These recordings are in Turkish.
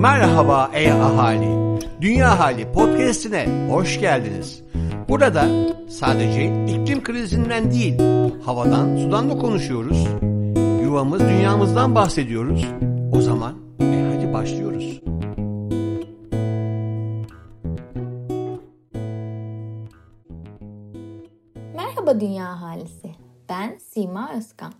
Merhaba ey ahali. Dünya Hali podcast'ine hoş geldiniz. Burada sadece iklim krizinden değil, havadan, sudan da konuşuyoruz. Yuvamız, dünyamızdan bahsediyoruz. O zaman e hadi başlıyoruz. Merhaba Dünya Ahalisi. Ben Sima Özkan.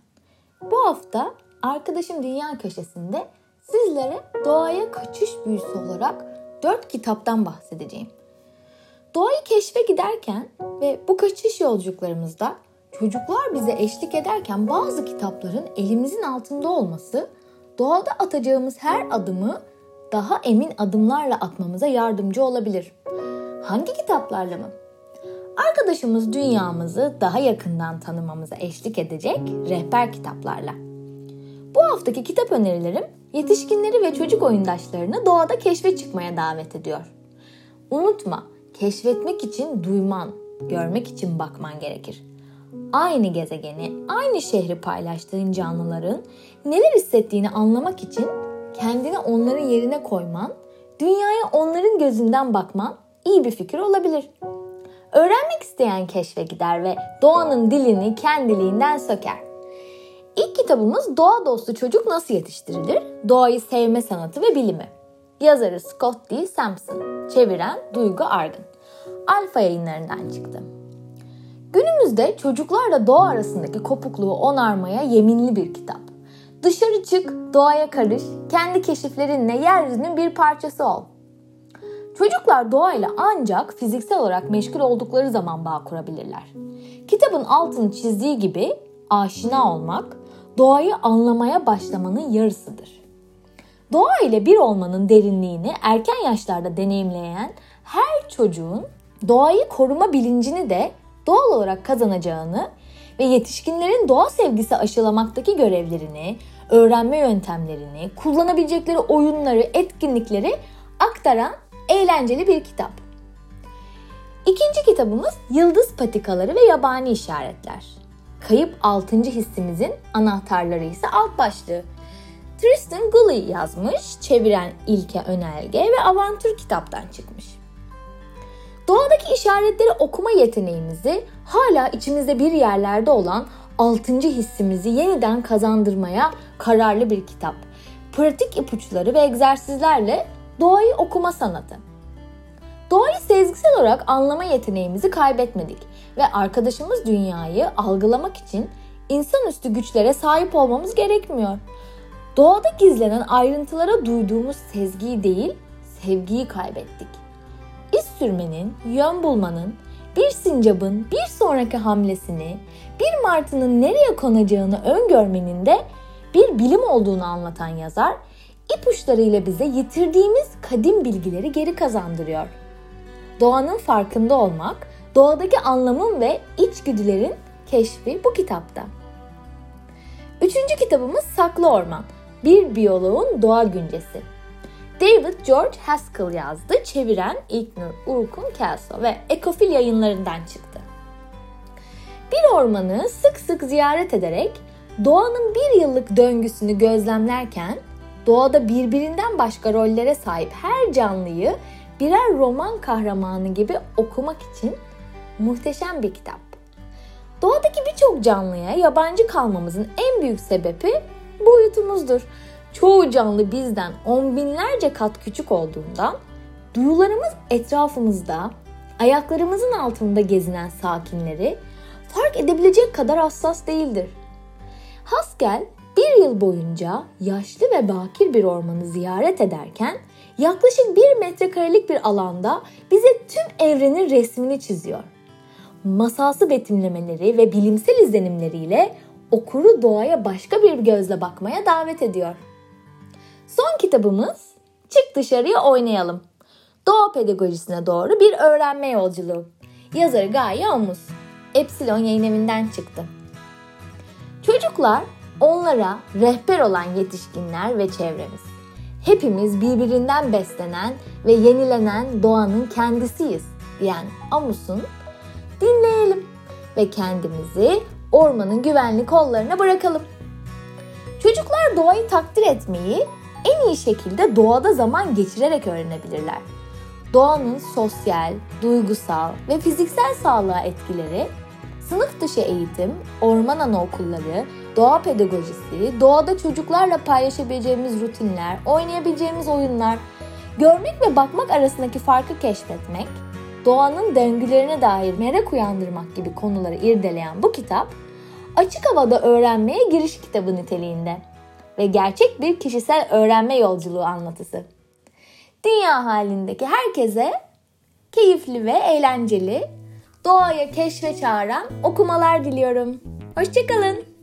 Bu hafta arkadaşım Dünya Köşesi'nde sizlere doğaya kaçış büyüsü olarak dört kitaptan bahsedeceğim. Doğayı keşfe giderken ve bu kaçış yolculuklarımızda çocuklar bize eşlik ederken bazı kitapların elimizin altında olması doğada atacağımız her adımı daha emin adımlarla atmamıza yardımcı olabilir. Hangi kitaplarla mı? Arkadaşımız dünyamızı daha yakından tanımamıza eşlik edecek rehber kitaplarla. Bu haftaki kitap önerilerim yetişkinleri ve çocuk oyundaşlarını doğada keşfe çıkmaya davet ediyor. Unutma, keşfetmek için duyman, görmek için bakman gerekir. Aynı gezegeni, aynı şehri paylaştığın canlıların neler hissettiğini anlamak için kendini onların yerine koyman, dünyaya onların gözünden bakman iyi bir fikir olabilir. Öğrenmek isteyen keşfe gider ve doğanın dilini kendiliğinden söker. İlk kitabımız Doğa Dostu Çocuk Nasıl Yetiştirilir? Doğayı Sevme Sanatı ve Bilimi. Yazarı Scott D. Sampson, çeviren Duygu Argın. Alfa yayınlarından çıktı. Günümüzde çocuklarla doğa arasındaki kopukluğu onarmaya yeminli bir kitap. Dışarı çık, doğaya karış, kendi keşiflerinle yeryüzünün bir parçası ol. Çocuklar doğayla ancak fiziksel olarak meşgul oldukları zaman bağ kurabilirler. Kitabın altını çizdiği gibi aşina olmak, doğayı anlamaya başlamanın yarısıdır. Doğa ile bir olmanın derinliğini erken yaşlarda deneyimleyen her çocuğun doğayı koruma bilincini de doğal olarak kazanacağını ve yetişkinlerin doğa sevgisi aşılamaktaki görevlerini, öğrenme yöntemlerini, kullanabilecekleri oyunları, etkinlikleri aktaran eğlenceli bir kitap. İkinci kitabımız Yıldız Patikaları ve Yabani İşaretler. Kayıp 6. hissimizin anahtarları ise alt başlığı. Tristan Gully yazmış, çeviren İlke Önelge ve Avantür kitaptan çıkmış. Doğadaki işaretleri okuma yeteneğimizi hala içimizde bir yerlerde olan 6. hissimizi yeniden kazandırmaya kararlı bir kitap. Pratik ipuçları ve egzersizlerle doğayı okuma sanatı. Doğayı sezgisel olarak anlama yeteneğimizi kaybetmedik ve arkadaşımız dünyayı algılamak için insanüstü güçlere sahip olmamız gerekmiyor. Doğada gizlenen ayrıntılara duyduğumuz sezgiyi değil, sevgiyi kaybettik. İz sürmenin, yön bulmanın, bir sincabın bir sonraki hamlesini, bir martının nereye konacağını öngörmenin de bir bilim olduğunu anlatan yazar, ipuçlarıyla bize yitirdiğimiz kadim bilgileri geri kazandırıyor. Doğanın farkında olmak, doğadaki anlamın ve içgüdülerin keşfi bu kitapta. Üçüncü kitabımız Saklı Orman, bir biyoloğun doğa güncesi. David George Haskell yazdı, çeviren İlknur Urkun Kelso ve Ekofil yayınlarından çıktı. Bir ormanı sık sık ziyaret ederek doğanın bir yıllık döngüsünü gözlemlerken doğada birbirinden başka rollere sahip her canlıyı birer roman kahramanı gibi okumak için muhteşem bir kitap. Doğadaki birçok canlıya yabancı kalmamızın en büyük sebebi boyutumuzdur. Çoğu canlı bizden on binlerce kat küçük olduğundan duyularımız etrafımızda, ayaklarımızın altında gezinen sakinleri fark edebilecek kadar hassas değildir. Haskell bir yıl boyunca yaşlı ve bakir bir ormanı ziyaret ederken yaklaşık bir metrekarelik bir alanda bize tüm evrenin resmini çiziyor. Masalsı betimlemeleri ve bilimsel izlenimleriyle okuru doğaya başka bir gözle bakmaya davet ediyor. Son kitabımız Çık dışarıya oynayalım. Doğa pedagojisine doğru bir öğrenme yolculuğu. Yazarı Gaye Omuz. Epsilon yayın evinden çıktı. Çocuklar onlara rehber olan yetişkinler ve çevremiz. Hepimiz birbirinden beslenen ve yenilenen doğanın kendisiyiz diyen Amus'un dinleyelim ve kendimizi ormanın güvenli kollarına bırakalım. Çocuklar doğayı takdir etmeyi en iyi şekilde doğada zaman geçirerek öğrenebilirler. Doğanın sosyal, duygusal ve fiziksel sağlığa etkileri, sınıf dışı eğitim, orman anaokulları, doğa pedagojisi, doğada çocuklarla paylaşabileceğimiz rutinler, oynayabileceğimiz oyunlar, görmek ve bakmak arasındaki farkı keşfetmek, doğanın döngülerine dair merak uyandırmak gibi konuları irdeleyen bu kitap, açık havada öğrenmeye giriş kitabı niteliğinde ve gerçek bir kişisel öğrenme yolculuğu anlatısı. Dünya halindeki herkese keyifli ve eğlenceli, doğaya keşfe çağıran okumalar diliyorum. Hoşçakalın.